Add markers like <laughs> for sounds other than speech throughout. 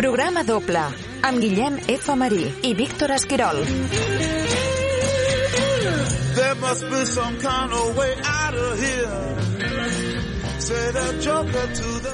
Programa doble amb Guillem F. Marí i Víctor Esquirol. There must be some kind of way out of here.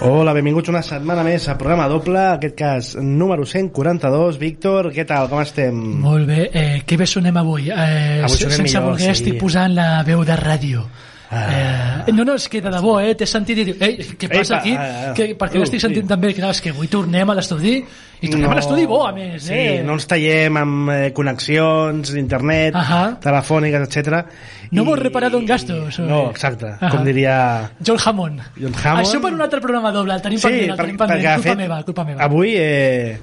Hola, benvinguts una setmana més a programa doble, en aquest cas número 142. Víctor, què tal, com estem? Molt bé, eh, que bé sonem avui. Eh, Avui sonem sense millor, voler sí. estic posant la veu de ràdio. Ah. Eh, no, no, és que de debò, eh, t'he sentit i dic, ei, què passa aquí? ah, ah. que, perquè Uh, l'estic sentint sí. també, que, clar, és que avui tornem a l'estudi i tornem a l'estudi bo, a més. Sí, eh? no ens tallem amb eh, connexions d'internet, Ahà. telefòniques, etc. No hemos reparado en gastos, o- No, exacte, Ahà. com diria... John Hammond. John Hammond. Això per un altre programa doble, el tenim pendent, el tenim pendent. de Culpa meva, culpa meva. Avui, eh,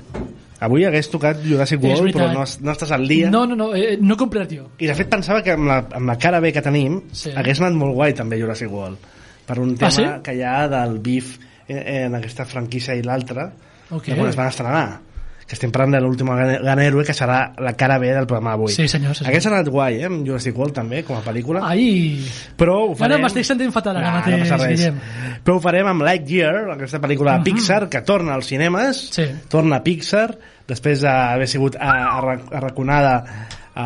avui hagués tocat Jurassic World, però no, no estàs al dia. No, no, no, eh, no he complert jo. I de fet pensava que amb la, amb la cara B que tenim Sí. hagués anat molt guai també Jurassic World per un tema Ah, sí? que hi ha del bif en, en aquesta franquícia i l'altra Ok. de quan es van estrenar que estem parlant de l'últim gran héroe que serà la cara B del programa d'avui Sí, senyor, sí, hagués anat guai eh, amb Jurassic World també com a pel·lícula Ai, però ho farem no, m'estic sentint fatal ara Nah, mateix, no. Guillem. però ho farem amb Lightyear aquesta pel·lícula de Pixar que torna als cinemes Sí. torna a Pixar després d'haver sigut arra- arraconada a,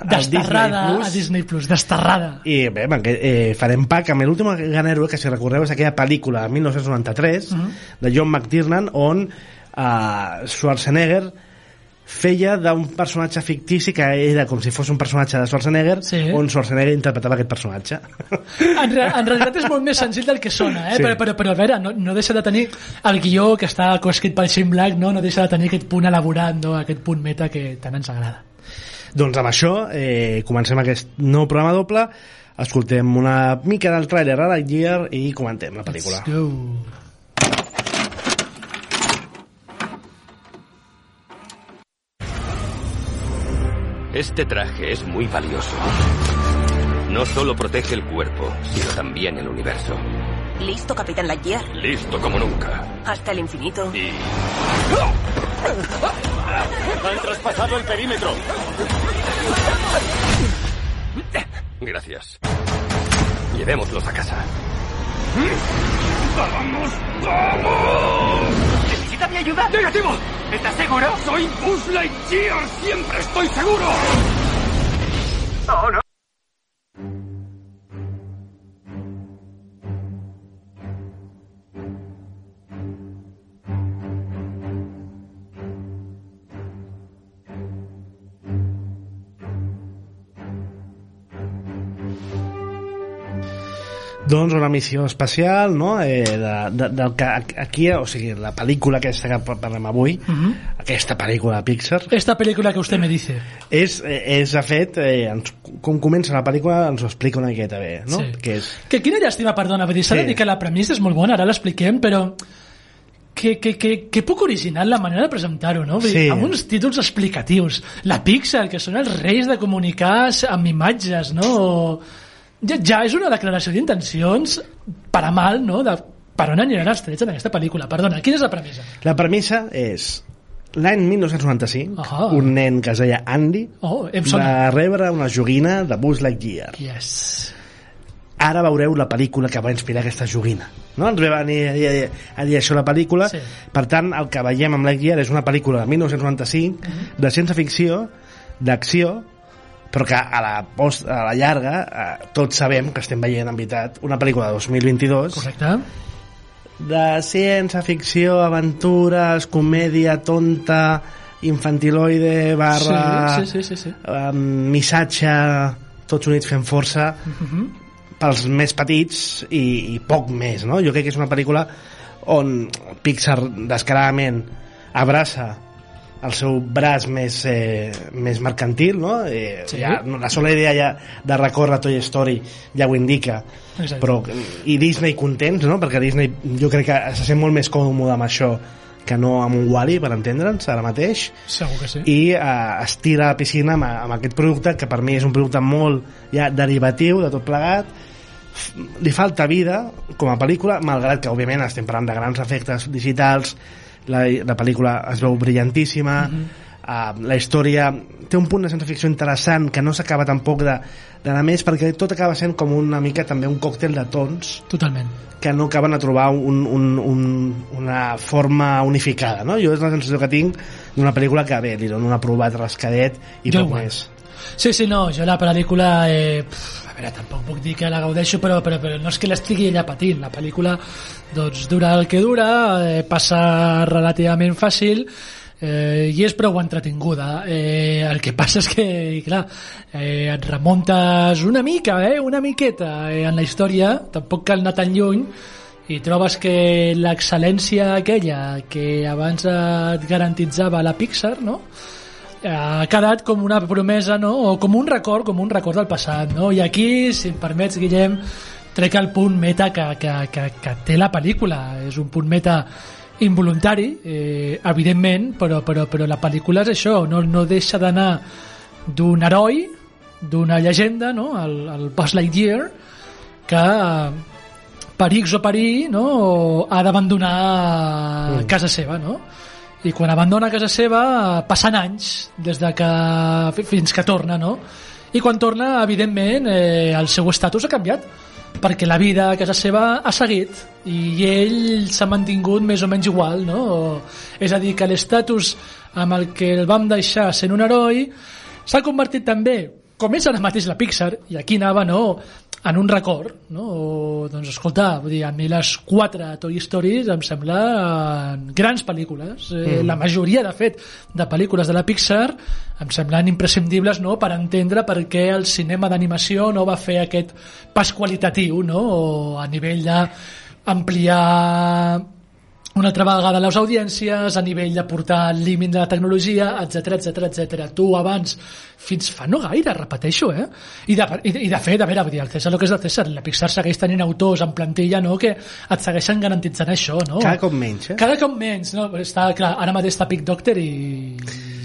al Disney Plus. a Disney Plus, desterrada. I bé, amb aquest, eh, farem pack amb l'últim gran héroe, que si recordeu és aquella pel·lícula de 1993 Mhm. de John McTiernan on eh, Schwarzenegger feia d'un personatge fictici que era com si fos un personatge de Schwarzenegger Sí. on Schwarzenegger interpretava aquest personatge <laughs> En, re en realitat és molt més senzill del que sona, eh? Sí. però, però, però a veure, no, no deixa de tenir el guió que està coescrit pel Shane Black, no? no deixa de tenir aquest punt elaborat, no? aquest punt meta que tant ens agrada. doncs amb això eh, comencem aquest nou programa doble escoltem una mica del tràiler a Lightyear i comentem la pel·lícula Let's go. Este traje es muy valioso. No solo protege el cuerpo, sino también el universo. Listo, Capitán Lightyear. Listo como nunca. Hasta el infinito. Y Han traspasado el perímetro. gracias. Llevémoslos a casa. ¿Necesita mi ayuda? ¡Negativo! ¿Estás seguro? ¡Soy Buzz Lightyear! ¡Siempre estoy seguro! ¡Oh, no! Doncs una missió especial no? eh, de, de, del que aquí, o sigui, la pel·lícula aquesta que parlem avui Mhm. aquesta pel·lícula de Pixar Esta película que usted me dice. és, és de fet eh, ens, com comença la pel·lícula ens ho explica una miqueta bé no? Sí. que és Que quina llàstima, perdona, s'ha Sí. de dir que la premissa és molt bona, ara l'expliquem, però que, que, que, que poc original la manera de presentar-ho, no? Vull dir, Sí. Amb uns títols explicatius. La Pixar, que són els reis de comunicar amb imatges, no? O- Ja, ja és una declaració d'intencions per a mal, no? De per on aniran els trets en aquesta pel·lícula. Perdona, quina és la premissa? la premissa és l'any 1995 Ahà. un nen que es deia Andy Oh, va rebre una joguina de Buzz Lightyear Yes. ara veureu la pel·lícula que va inspirar aquesta joguina no? ens ve a dir, a dir, a dir això la pel·lícula Sí. per tant el que veiem amb Lightyear és una pel·lícula de 1995 Mhm. de ciència-ficció d'acció però que a la, post, a la llarga eh, tots sabem que estem veient en veritat una pel·lícula de 2022 Correcte. de ciència-ficció, aventures, comèdia tonta, infantiloide, barra... Sí, sí, sí, sí, sí. Um, missatge, tots units fent força, Mhm. pels més petits i, i poc més, no? Jo crec que és una pel·lícula on Pixar descaradament abraça el seu braç més, eh, més mercantil, no? Eh, Sí. ja, la sola idea ja de recórrer Toy Story ja ho indica. Exacte. Però, I Disney contents, no? Perquè Disney jo crec que se sent molt més còmode amb això que no amb un Wally, per entendre'ns, ara mateix Segur que sí. i eh, es tira a la piscina amb, amb aquest producte que per mi és un producte molt ja derivatiu de tot plegat li falta vida com a pel·lícula malgrat que òbviament estem parlant de grans efectes digitals la, la pel·lícula es veu brillantíssima uh, la història té un punt de ciència ficció interessant que no s'acaba tampoc de- d'anar més perquè tot acaba sent com una mica també un còctel de tons Totalment. que no acaben a trobar un, un, un, una forma unificada no? jo és la sensació que tinc d'una pel·lícula que bé, li dono un aprovat rascadet i Jo poc igual. més Sí, sí, no, jo la pel·lícula... Eh, a veure, tampoc puc dir que la gaudeixo, però, però, però no és que l'estigui allà patint. La pel·lícula doncs, dura el que dura, eh, passa relativament fàcil, eh, i és prou entretinguda. Eh, el que passa és que, clar, eh, et remuntes una mica, eh, una miqueta eh, en la història, tampoc cal anar tan lluny, i trobes que l'excel·lència aquella que abans et garantitzava la Pixar, no?, ha quedat com una promesa no? o com un record com un record del passat no? i aquí, si em permets Guillem trec el punt meta que, que, que, que té la pel·lícula és un punt meta involuntari eh, evidentment però, però, però la pel·lícula és això no, no deixa d'anar d'un heroi d'una llegenda no? el, el Buzz Lightyear que eh, per X o per Y no? ha d'abandonar Mm. casa seva no? I quan abandona casa seva passen anys des de que fi- fins que torna no? i quan torna evidentment eh, el seu estatus ha canviat perquè la vida a casa seva ha seguit i ell s'ha mantingut més o menys igual no? és a dir que l'estatus amb el que el vam deixar sent un heroi s'ha convertit també com és ara mateix la Pixar i aquí anava no, en un record no? o, doncs escolta vull dir, a mi les quatre Toy Stories em semblen grans pel·lícules eh, Mm. la majoria de fet de pel·lícules de la Pixar em semblen imprescindibles no? per entendre per què el cinema d'animació no va fer aquest pas qualitatiu no? o a nivell d'ampliar una altra vegada les audiències, a nivell de portar el límit de la tecnologia, etc etc etc. Tu abans, fins fa no gaire, repeteixo, eh? I de, i, i de fet, a veure, dir, el César el que és el César, la Pixar segueix tenint autors en plantilla, no?, que et segueixen garantitzant això, no? cada cop menys eh? Cada cop menys, no? Està, clar, ara mateix està Pic Doctor i,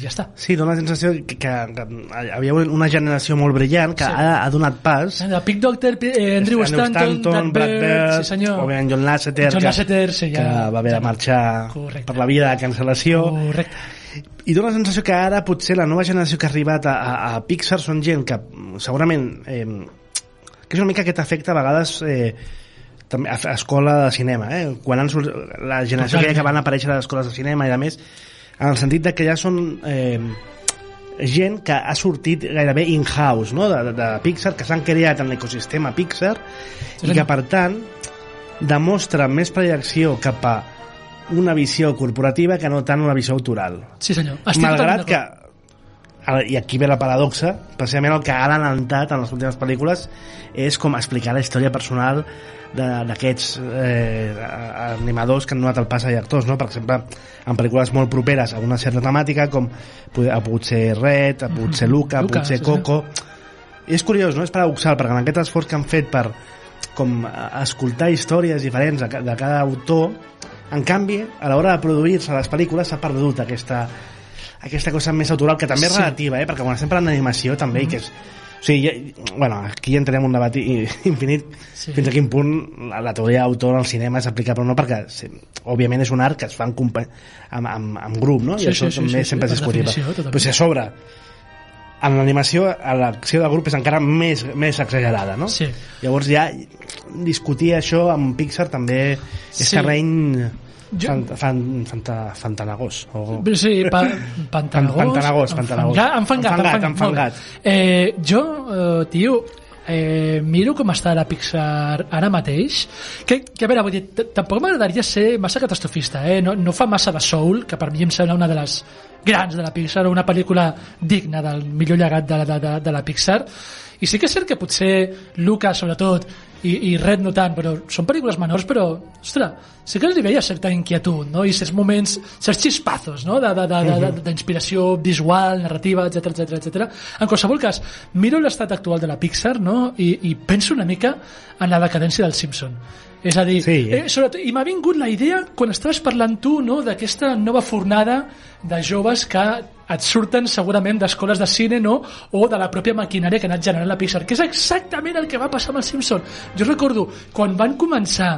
ja està. Sí, dona la sensació que, que, que havia una generació molt brillant que Sí. ha, ha donat pas De Pic Doctor, eh, Andrew Stanton, Brad Bird, sí senyor. John Lasseter, John que, Lasseter, sí, ja. que va haver de marxar Correcte. per la vida de cancel·lació Correcte. i dona la sensació que ara potser la nova generació que ha arribat a, a, a Pixar són gent que mm, segurament eh, que és una mica aquest efecte a vegades eh, també a, a escola de cinema eh? quan han la generació Totalment. que, que van aparèixer a les escoles de cinema i a més en el sentit de que ja són eh, gent que ha sortit gairebé in-house no? de, de, de Pixar, que s'han creat en l'ecosistema Pixar i que per tant demostra més projecció cap a una visió corporativa que no tant una visió autoral Sí senyor. Estic malgrat que i aquí ve la paradoxa precisament el que ha adelantat en les últimes pel·lícules és com explicar la història personal d'aquests eh, animadors que han donat el pas a actors no? per exemple en pel·lícules molt properes a una certa temàtica com ha pogut ser Red, ha pogut ser Luca, ha pogut ser sí, sí. Coco i és curiós, no? és paradoxal perquè en aquest esforç que han fet per com escoltar històries diferents de, ca- de cada autor en canvi, a l'hora de produir-se les pel·lícules s'ha perdut aquesta, aquesta cosa més autoral, que també és Sí. Relativa, eh? perquè quan estem parlant d'animació també, i que és, o sigui, ja, bueno, aquí entrarem en un debat <laughs> infinit Sí. fins a quin punt la, la teoria d'autor al cinema és aplicable o no, perquè sí, òbviament és un art que es fa en, amb, amb, amb grup, no? Sí, I això sí, també sí, sempre sí, és discutible. Però si a sobre en l'animació l'acció de grup és encara més, més exagerada, no? Sí. Llavors ja discutir això amb Pixar també és Sí. terreny Jo- fan, fan, fanta, fantanagós. O... Sí, pa, pantanagós, Pantanagós, pantanagós. enfangat, enfangat, Enfangat. Eh, jo, eh, tio, eh, miro com està la Pixar ara mateix, que, que a veure, vull dir, tampoc m'agradaria ser massa catastrofista, eh? no, no fa massa de Soul, que per mi em sembla una de les grans de la Pixar, una pel·lícula digna del millor llegat de, de, de, de la Pixar, i sí que és cert que potser Luca, sobretot, i, i Red no tant, però són pel·lícules menors, però, ostres, sí que li veia certa inquietud, no? I certs moments, certs xispazos, no? De- de- de- de- de- D'inspiració visual, narrativa, etc etc etc. En qualsevol cas, miro l'estat actual de la Pixar, no? I, I penso una mica en la decadència del Simpson. És a dir, Sí, eh? eh, sobretot, i m'ha vingut la idea quan estaves parlant tu no, d'aquesta nova fornada de joves que et surten segurament d'escoles de cine no? o de la pròpia maquinària que ha anat generant la Pixar, que és exactament el que va passar amb el Simpson. Jo recordo, quan van començar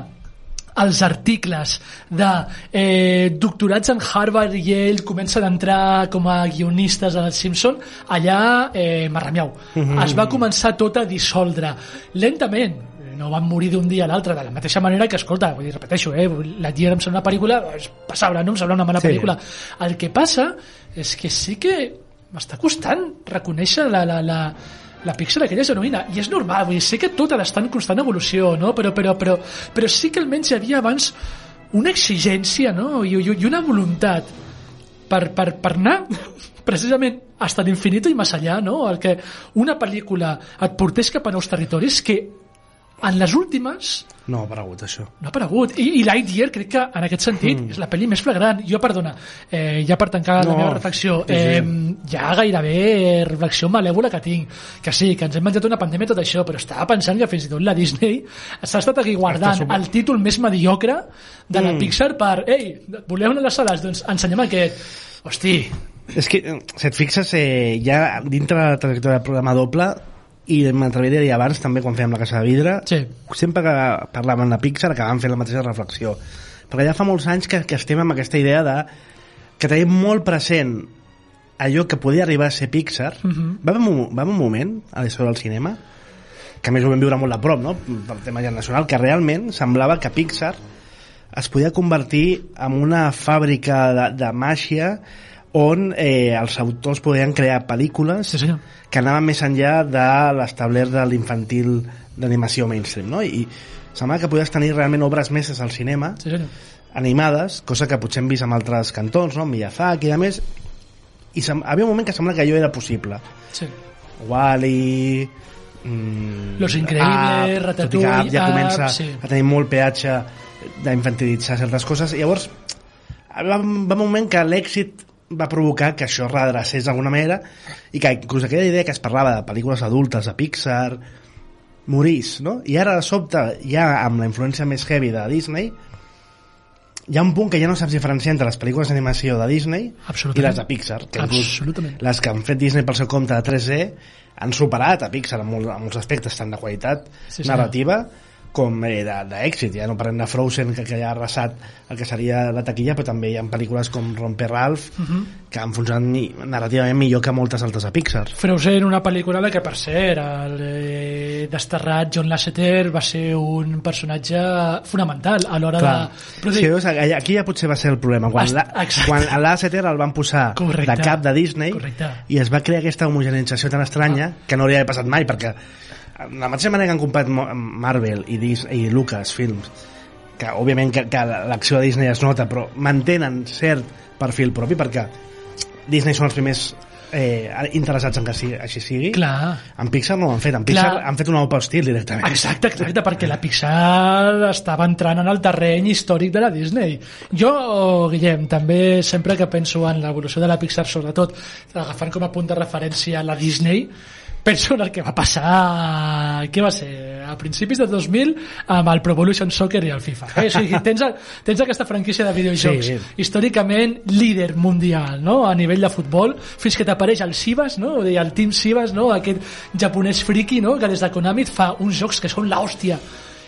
els articles de eh, doctorats en Harvard i Yale comencen a entrar com a guionistes a Simpson, allà eh, marramiau. Es va començar tot a dissoldre. Lentament, no van morir d'un dia a l'altre, de la mateixa manera que, escolta, vull dir, repeteixo, eh, la Tier em sembla una pel·lícula, és passable, no em sembla una mala Sí. pel·lícula. El que passa és que sí que m'està costant reconèixer la, la, la, la Pixar aquella genuïna i és normal, vull dir, sé que tot ha d'estar en constant evolució no? però, però, però, però sí que almenys hi havia abans una exigència no? I, i, i una voluntat per, per, per anar precisament hasta l'infinito i més allà no? el que una pel·lícula et portés cap a nous territoris que en les últimes No ha aparegut, això. no ha aparegut. I, i Lightyear crec que en aquest sentit mm. és la pel·li més flagrant. Jo, perdona, eh, ja per tancar no. la meva reflexió, Sí, sí. eh, hi ha gairebé reflexió malèvola que tinc. Que sí, que ens hem menjat una pandèmia tot això, però estava pensant que fins i tot la Disney <laughs> s'ha estat aquí guardant super- el títol més mediocre de la Mm. Pixar per, ei, voleu anar a les sales? Doncs ensenyem aquest. Hosti, És que, eh, si et fixes, eh, ja dintre de la trajectòria del programa doble, i m'atreviria a dir abans, també quan fèiem la Casa de Vidre, Sí. sempre que parlàvem de Pixar acabàvem fent la mateixa reflexió. Perquè ja fa molts anys que, que estem amb aquesta idea de que tenim molt present allò que podia arribar a ser Pixar. Mhm. va, haver un, va haver un moment a l'història del cinema que a més ho vam viure molt a prop, no? pel tema ja nacional, que realment semblava que Pixar es podia convertir en una fàbrica de, de màgia on eh, els autors podien crear pel·lícules sí senyor. que anaven més enllà de l'establert de l'infantil d'animació mainstream, no? I semblava que podies tenir realment obres meses al cinema Sí senyor. animades, cosa que potser hem vist amb altres cantons, no? Miyazaki i a més i sem havia un moment que sembla que allò era possible Sí. Wall-E mm, Los Increíbles, Up, Ratatouille, i Up ja Up, comença sí. a tenir molt peatge d'infantilitzar certes coses i llavors va, va un moment que l'èxit va provocar que això redrecés d'alguna manera i que inclús aquella idea que es parlava de pel·lícules adultes de Pixar morís, no? I ara de sobte, ja amb la influència més heavy de Disney hi ha un punt que ja no saps diferenciar entre les pel·lícules d'animació de Disney i les de Pixar que Absolutament. les que han fet Disney pel seu compte de 3D han superat a Pixar en, molt, en molts aspectes tant de qualitat Sí, narrativa com eh, de- d'èxit ja no parlem de Frozen que, que ja ha arrasat el que seria la taquilla però també hi ha pel·lícules com Romper Ralph Mhm. que han funcionat narrativament millor que moltes altres de Pixar Frozen, una pel·lícula la que, per cert, el eh, desterrat John Lasseter va ser un personatge fonamental a l'hora de... Però sí, dic, veus, aquí ja potser va ser el problema quan, Est- la, exacte. quan a Lasseter el van posar Correcte. de cap de Disney Correcte. i es va crear aquesta homogeneïtzació tan estranya que no hauria passat mai perquè de la mateixa manera que han comparat Mo- Marvel i, Disney, i Lucasfilms que òbviament que, que l'acció de Disney es nota però mantenen cert perfil propi perquè Disney són els primers eh, interessats en que sigui, així sigui Clar. en Pixar no ho han fet en Pixar Clar. han fet un nou estil directament Exacte, exacte, perquè la Pixar estava entrant en el terreny històric de la Disney. Jo, Guillem, també sempre que penso en l'evolució de la Pixar, sobretot agafant com a punt de referència la Disney, penso en el que va passar què va ser, a principis de 2000 amb el Pro Evolution Soccer i el FIFA eh? o sigui, <laughs> tens, tens aquesta franquícia de videojocs Sí. històricament líder mundial no? a nivell de futbol fins que t'apareix el Sivas no? o dir, el Team Sivas no? aquest japonès friki no? que des de Konami fa uns jocs que són l'hòstia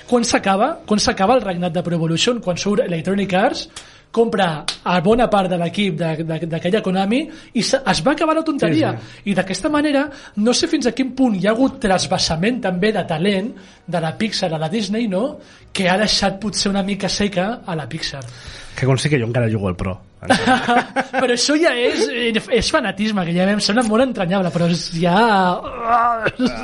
quan s'acaba quan s'acaba el regnat de Pro Evolution quan surt Electronic Arts compra a bona part de l'equip d'aquella Konami i se- es va acabar la tonteria. Sí, i d'aquesta manera no sé fins a quin punt hi ha hagut trasbassament també de talent de la Pixar a la Disney no? que ha deixat potser una mica seca a la Pixar. Que consti que jo encara jugo al Pro però això ja és, és fanatisme que ja em sembla molt entranyable però és ja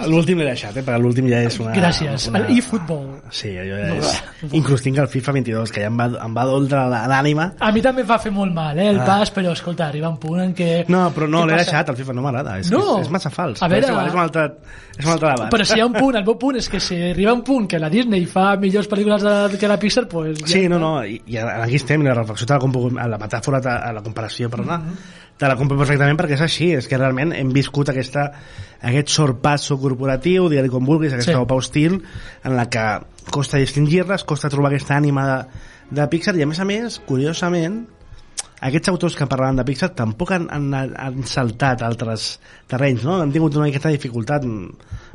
L'últim l'he deixat, eh? perquè l'últim ja és una... gràcies, una... el eFootball Sí, allò ja és... Inclús tinc el FIFA 22, que ja em va, em va doldre l'ànima. a mi també em va fer molt mal eh, el Ah. pas, però escolta, arriba un punt en què No, però no, l'he deixat, el FIFA no m'agrada. És, No. és, és massa fals. A Però veure- és, igual, és un altre, és un altre debat. però si hi ha un punt, el meu punt és que si arriba un punt que la Disney fa millors pel·lícules de, que la Pixar pues ja Sí, no, no, i, i aquí estem, i la reflexió te la, compo- a la metàfora, te- a la comparació, perdona, te la compro perfectament perquè és així, és que realment hem viscut aquesta, aquest sorpasso corporatiu, digue-li com vulguis, aquesta Sí. opa hostil, en la que costa distingir-les, costa trobar aquesta ànima de, de Pixar, i a més a més, curiosament, aquests autors que parlaven de Pixar tampoc han, han, han saltat altres terrenys, no? Han tingut una miqueta de dificultat.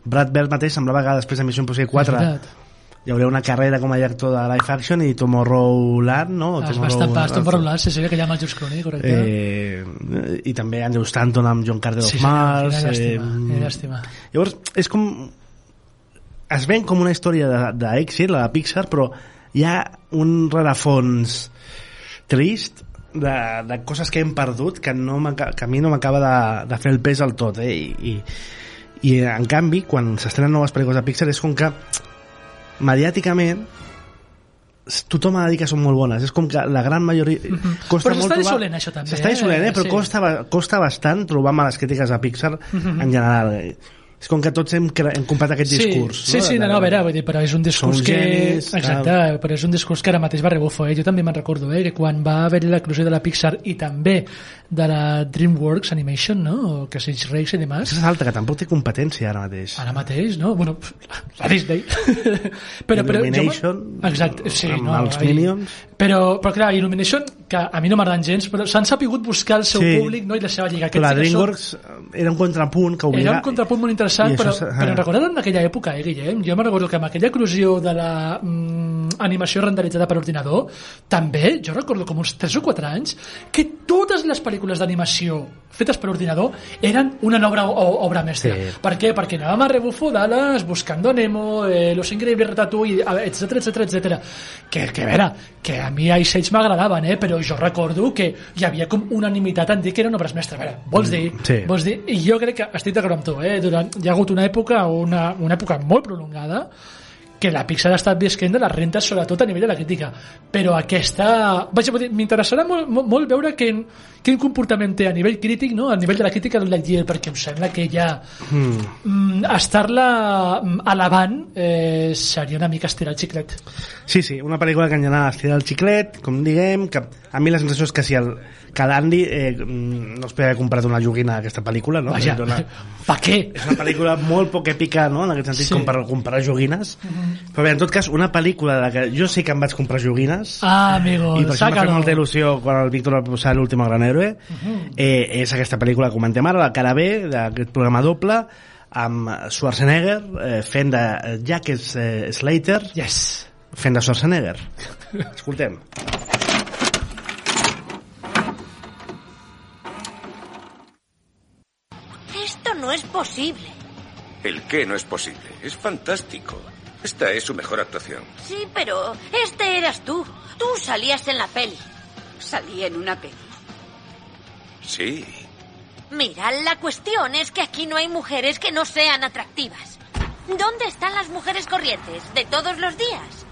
Brad Bird mateix semblava que després de Missió Impossible 4 És veritat. Hi hauria una carrera com a director de live action i Tomorrowland, no? O Es va Tomorrow- estampar Tomorrowland, sí, sí, que llama el George Clooney, correcte. Eh, I també Andrew Stanton amb John Carter sí, of Mars. llàstima, eh, quina llàstima. Llavors, és com... Es ven com una història de- d'èxit, la de Pixar, però hi ha un rerefons trist de, de coses que hem perdut que, no que a mi no m'acaba de, de fer el pes al tot, eh? I, i, i en canvi, quan s'estrenen noves pel·lícules de Pixar és com que mediàticament tothom ha de dir que són molt bones és com que la gran majoria costa Però s'està trobar- dissolent, això, també, s'està dissolent, eh? eh? però Sí. costa, costa bastant trobar males crítiques a Pixar en general. És com que tots hem, hem comprat aquest Sí, discurs sí, sí, De- no, no, a veure, vull dir, però és un discurs que... genis, exacte, tal. però és un discurs que ara mateix va rebufo, eh? Jo també me'n recordo, eh? Que quan va haver-hi l'eclusió de la Pixar i també de la DreamWorks Animation, no? O que Sage Rex i demás, és alta, que tampoc té competència ara mateix ara mateix, no? Bueno, <laughs> la Disney. <laughs> però, però, Illumination, jo, exacte, sí, amb no, els ahí- Minions. Però, però clar, Illumination, que a mi no m'agraden gens, però s'han sapigut buscar el seu Sí. públic no? i la seva lliga. Aquests sí que són- DreamWorks era un contrapunt que obliga... era un contrapunt molt interessant, i però, s'ha- però recordeu en aquella època, eh, Guillem? Jo me'n recordo que amb aquella eclosió de la mm, animació renderitzada per ordinador, també, jo recordo com uns 3 o 4 anys, que totes les pel·lícules d'animació fetes per ordinador eren una nova o, obra mestra. Sí. Per què? Perquè anàvem a rebufo Dallas, Buscando Nemo, eh, Los Increíbles Ratatouille, etc etc etc. Que, que a veure, que a mi Ice Age m'agradaven, eh? però jo recordo que hi havia com unanimitat en dir que eren obres mestres. A veure, vols dir? sí. Vols dir? I jo crec que estic d'acord amb tu, eh? Durant, hi ha hagut una època, una, una època molt prolongada, que la Pixar ha estat visquent de les rentes sobretot a nivell de la crítica però aquesta... Vaja, m'interessarà molt, molt, molt veure quin, quin comportament té a nivell crític, no? a nivell de la crítica del Lightyear, perquè em sembla que ja mm, estar-la mm, alabant eh, seria una mica estirar el xiclet Sí, sí, una pel·lícula que en general estira el xiclet, com diguem, que a mi la sensació és que si el, que l'Andy eh, mm, no es podria haver comprat una joguina d'aquesta pel·lícula, no? Vaja, Dona, <laughs> pa què? és una pel·lícula molt poc èpica, no?, en aquest sentit, Sí. com per comprar joguines. Però bé, en tot cas, una pel·lícula de la que jo sé que em vaig comprar joguines, Ah, amigo, i per això em va fer molta il·lusió quan el Víctor va posar l'últim gran héroe eh, és aquesta pel·lícula que comentem ara la cara B d'aquest programa doble amb Schwarzenegger eh, fent de Jack eh, Slater Yes. fent de Schwarzenegger escoltem Esto no es posible. ¿El qué no es posible? Es fantástico. Esta es su mejor actuación. Sí, pero este eras tú. Tú salías en la peli. Salí en una peli. Sí. Mira, la cuestión es que aquí no hay mujeres que no sean atractivas. ¿Dónde están las mujeres corrientes de todos los días?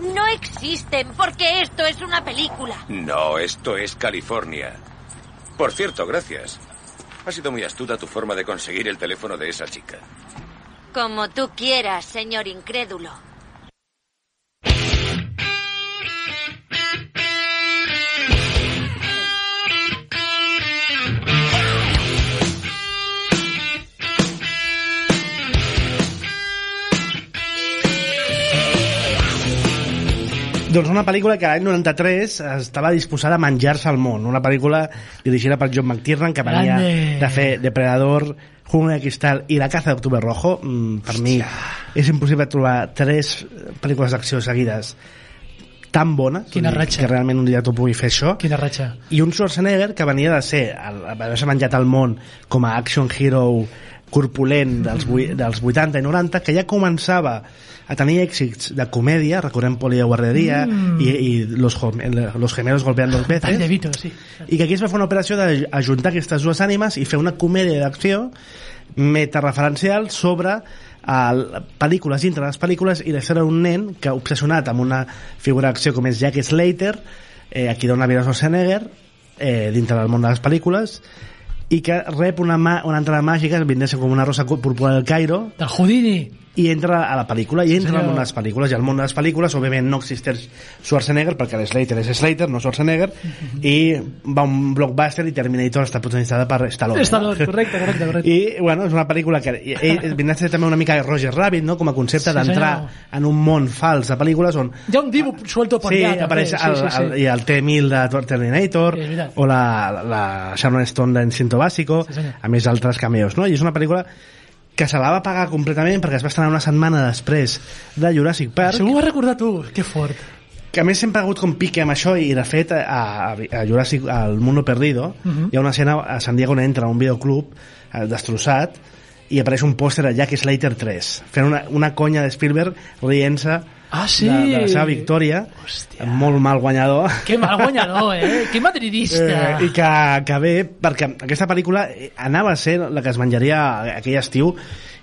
No existen porque esto es una película. No, esto es California. Por cierto, gracias. Ha sido muy astuta tu forma de conseguir el teléfono de esa chica. Como tú quieras, señor incrédulo. Doncs una pel·lícula que l'any 93 estava disposada a menjar-se al món. Una pel·lícula dirigida per John McTiernan, que venia Grande. de fer Depredador, Jungla de Cristal i La caza d'Octubre Rojo. Mm, per mi és impossible trobar tres pel·lícules d'acció seguides tan bones Quina ratxa. que realment un director pugui fer això Quina ratxa. i un Schwarzenegger que venia de ser haver-se menjat al món com a action hero corpulent dels, dels 80 i 90 que ja començava a tenir èxits de comèdia, recordem Poli de Guarderia Mm. i, i los, los gemelos golpeando dos veces DeVito, sí. i que aquí es va fer una operació d'ajuntar aquestes dues ànimes i fer una comèdia d'acció metareferencial sobre el, pel·lícules dintre de les pel·lícules i la història d'un nen que obsessionat amb una figura d'acció com és Jack Slater eh, aquí dona vida a Schwarzenegger eh, dintre del món de les pel·lícules i que rep una, mà, una entrada màgica vindria com una rosa púrpura del Cairo Del Houdini. I entra a la pel·lícula i entra Senyor. al món de les pel·lícules i al món de les pel·lícules òbviament no existeix Schwarzenegger perquè Slater és Slater, no Schwarzenegger i va un blockbuster i Terminator està protagonitzada per Stallone Stallone, correcte, correcte, correcte. i bueno, és una pel·lícula que i- vindrà a ser també una mica de Roger Rabbit no? com a concepte Sí, d'entrar en un món fals de pel·lícules on Hi ha un dibu suelto per sí, allà, apareix també. el, sí, sí, el, sí. i el T-1000 de Terminator Sí, o la, la Sharon Stone d'Instinto Básico Sí, senyor. a més altres cameos no? i és una pel·lícula que se la va pagar completament perquè es va estrenar una setmana després de Jurassic Park Això m'ho vas recordar tu, que fort. que a més sempre ha hagut com pique amb això i de fet a, a, a Jurassic al Mundo Perdido uh -huh. hi ha una escena a San Diego on entra a un videoclub eh, destrossat i apareix un pòster de Jack Slater 3 fent una, una conya de Spielberg rient-se Ah, sí? de, de la seva victòria Hòstia. molt mal guanyador Que mal guanyador, eh? Que madridista. Eh, i que, que bé, perquè aquesta pel·lícula eh, anava a ser la que es menjaria aquell estiu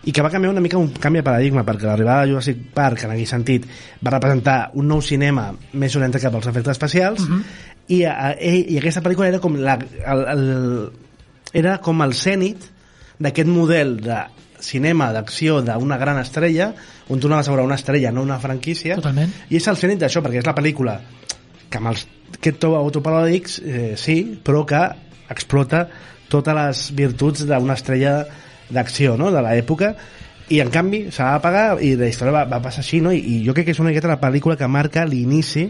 i que va canviar una mica un canvi de paradigma perquè l'arribada de Jurassic Park en aquell sentit va representar un nou cinema més orientat cap als efectes especials Mhm. i, a, i aquesta pel·lícula era com la, el, el, era com el cènit d'aquest model de cinema d'acció d'una gran estrella on tu anaves a veure una estrella, no una franquícia Totalment. i és el cènit d'això, perquè és la pel·lícula que amb els to autoparòdics eh, sí, però que explota totes les virtuts d'una estrella d'acció no? de l'època i en canvi se va pagar i la història va, va passar així no? I, i jo crec que és una miqueta la pel·lícula que marca l'inici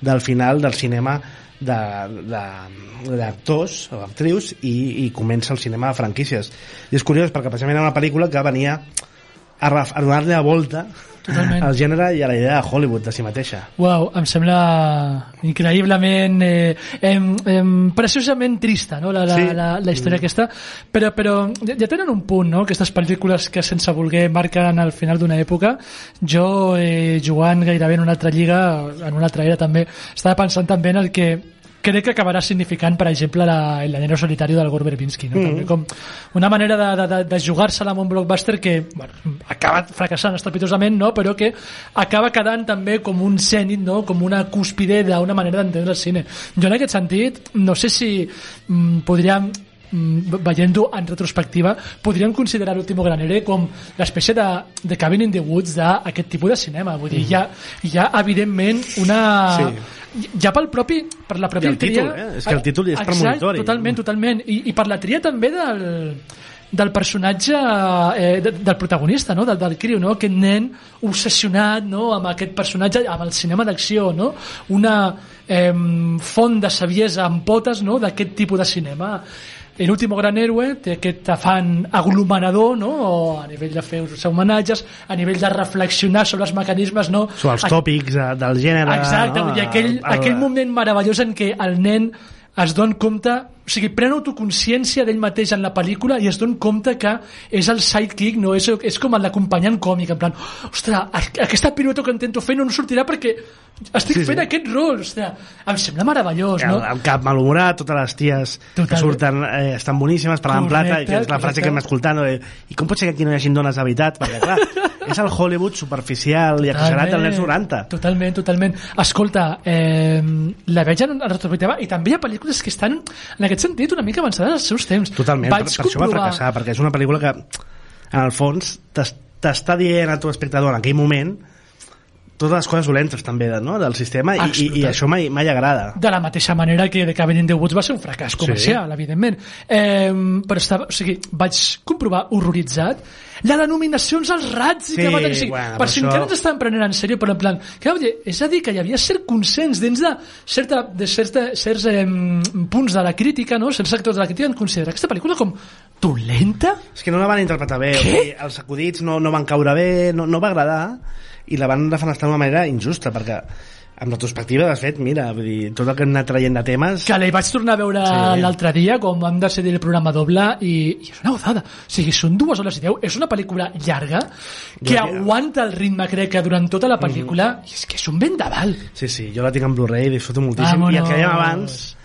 del final del cinema d'actors o actrius i, i comença el cinema de franquícies. I és curiós perquè precisament era una pel·lícula que venia a, a donar-li la volta Totalment. al gènere i a la idea de Hollywood de si mateixa Uau, em sembla increïblement eh, em, em, preciosament trista no? la, la, Sí. la, la història aquesta però, però ja, ja tenen un punt no? aquestes pel·lícules que sense voler marquen al final d'una època jo eh, jugant gairebé en una altra lliga en una altra era també estava pensant també en el que crec que acabarà significant, per exemple, la, el Llanero Solitario del Gore Verbinski, no? També com una manera de, de, de, jugar-se-la amb un blockbuster que bueno, acaba fracassant estrepitosament, no? però que acaba quedant també com un cènit, no? com una cúspide d'una manera d'entendre el cine. Jo en aquest sentit, no sé si mm, podríem mm, veient-ho en retrospectiva, podríem considerar l'último granere com l'espècie de, de Cabin in the Woods d'aquest tipus de cinema. Vull dir, hi ha, hi ha evidentment una... Sí. Ja pel propi, per la pròpia el títol, eh? És que el títol és Exacte, premonitori. Totalment, totalment. I, I per la tria també del, del personatge eh, de, del protagonista, no? del, del criu, no? aquest nen obsessionat no? amb aquest personatge, amb el cinema d'acció, no? una eh, font de saviesa amb potes no? d'aquest tipus de cinema. El último gran héroe té aquest afany aglomerador, no? O a nivell de fer-se homenatges, a nivell de reflexionar sobre els mecanismes, no? sobre els A- tòpics de, del gènere Exacte, no? dir, aquell, El- el- aquell moment meravellós en què el nen es don compte, o sigui, pren autoconsciència d'ell mateix en la pel·lícula i es don compte que és el sidekick, no? és, és com l'acompanyant còmic, en plan, ostres, aquesta pirueta que intento fer no em sortirà perquè estic Sí, fent sí. aquest rol, ostres, em sembla meravellós, el, no? el cap malhumorat, totes les ties Total. que surten eh, estan boníssimes, parlant Correcte, plata, i que és la frase correcte. que hem escoltat, no? I com pot ser que aquí no hi hagi dones de veritat? Perquè, clar, <laughs> és el Hollywood superficial i exagerat dels anys 90. Totalment, totalment. Escolta, eh, la veig en retrospectiva i també hi ha pel·lícules que estan, en aquest sentit, una mica avançades als seus temps. Totalment, per, Vaig per això va comprovar- fracassar, perquè és una pel·lícula que, en el fons, t'es- t'està dient a tu espectador en aquell moment totes les coses dolentes també no? del sistema i, i, i això mai, mai agrada. de la mateixa manera que The Cabin in the Woods va ser un fracàs comercial, sí. evidentment. Eh, però estava, o sigui, vaig comprovar horroritzat la denominacions als rats Sí, que va tenir, o sigui, bueno, per si això- encara ens estaven prenent en sèrio, però en plan, que, dir, és a dir, que hi havia cert consens dins de, certa, de certa, certs eh, punts de la crítica, no? certs sectors de la crítica en considerar aquesta pel·lícula com dolenta? És que no la van interpretar bé, o sigui, els acudits no, no van caure bé, no, no va agradar, i la van defenestar d'una manera injusta, perquè amb retrospectiva, de fet, mira, vull dir, tot el que hem anat traient de temes... que la vaig tornar a veure Sí. l'altre dia quan vam decidir el programa doble i, i és una gozada, o sigui, són dues hores i deu és una pel·lícula llarga que Jo- aguanta el ritme crec que durant tota la pel·lícula Mhm. i és que és un vendaval Sí, sí, jo la tinc en Blu-ray disfruto moltíssim. I el que dèiem abans,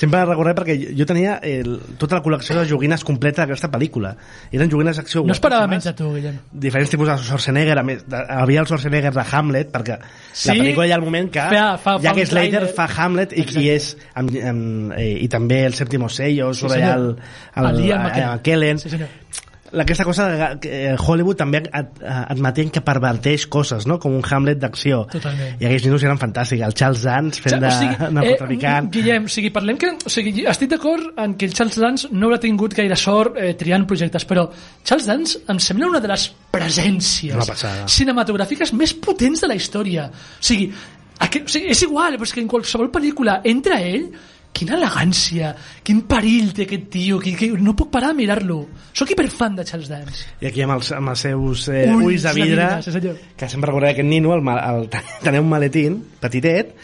sempre la recordé perquè jo tenia el, tota la col·lecció de joguines completa d'aquesta pel·lícula. Eren joguines d'acció no esperava guapíssimes. menys de tu, Guillem diferents tipus de Schwarzenegger, a més, de, havia el Schwarzenegger de Hamlet, perquè Sí? la pel·lícula hi ha el moment que Fa- fa- Jack un Slater fa Hamlet i, i és amb, amb, eh, i també el sèptimo sello Sí, surt allà el, senyor. El Ian el, McKellen. el, Kellen sí, senyor. Aquesta cosa de, que eh, Hollywood també ad, admetent que perverteix coses no? com un Hamlet d'acció i aquells minuts eren fantàstics el Charles Dance fent de narcotraficant eh, Guillem, o sigui, parlem que, o sigui, estic d'acord en que el Charles Dance no haurà tingut gaire sort eh, triant projectes, però Charles Dance em sembla una de les presències cinematogràfiques més potents de la història. O sigui, aqu o sigui és igual, però és que en qualsevol pel·lícula entra ell quina elegància, quin perill té aquest tio, que, que no puc parar de mirar-lo. Sóc hiperfan de Charles Dance. I aquí amb els, amb els seus eh, Ulls ulls, de de vidre, vidre, sí, que sempre recordava aquest nino, el, el, <laughs> tenia un maletín petitet,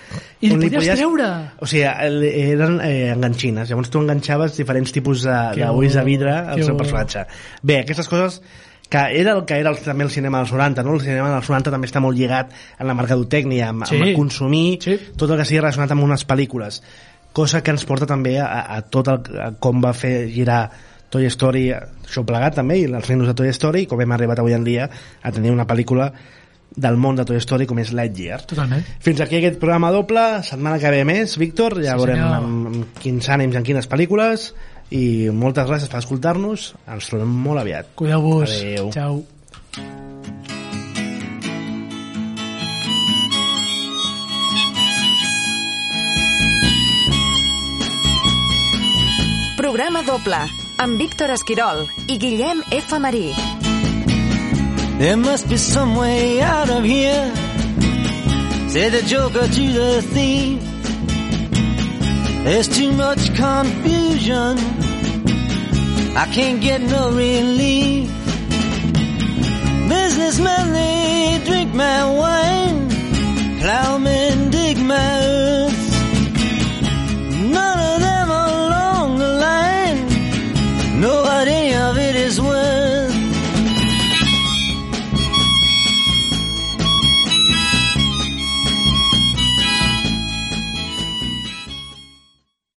I on li podies treure. O sigui, el- eren eh, enganxines, llavors tu enganxaves diferents tipus de- d'ulls de, bo, vidre al seu personatge. Bé, aquestes coses que era el que era el, també el cinema dels 90, no? El cinema dels 90 també està molt lligat en la mercadotècnia, amb, Sí. amb consumir Sí. tot el que sigui relacionat amb unes pel·lícules cosa que ens porta també a, a tot el, a com va fer girar Toy Story, això plegat també, i els ninos de Toy Story, i com hem arribat avui en dia a tenir una pel·lícula del món de Toy Story com és Lightyear. Totalment. Fins aquí aquest programa doble, setmana que ve més, Víctor, ja Sí, veurem amb, amb quins ànims, en quines pel·lícules, i moltes gràcies per escoltar-nos, ens trobem molt aviat. Cuideu-vos. Adéu. Ciao. Programa doble, amb Víctor Esquirol i Guillem F. Marí. There must be some way out of here. Say the joker to the thief. There's too much confusion. I can't get no relief. Businessmen, they drink my wine. Plowmen dig my earth.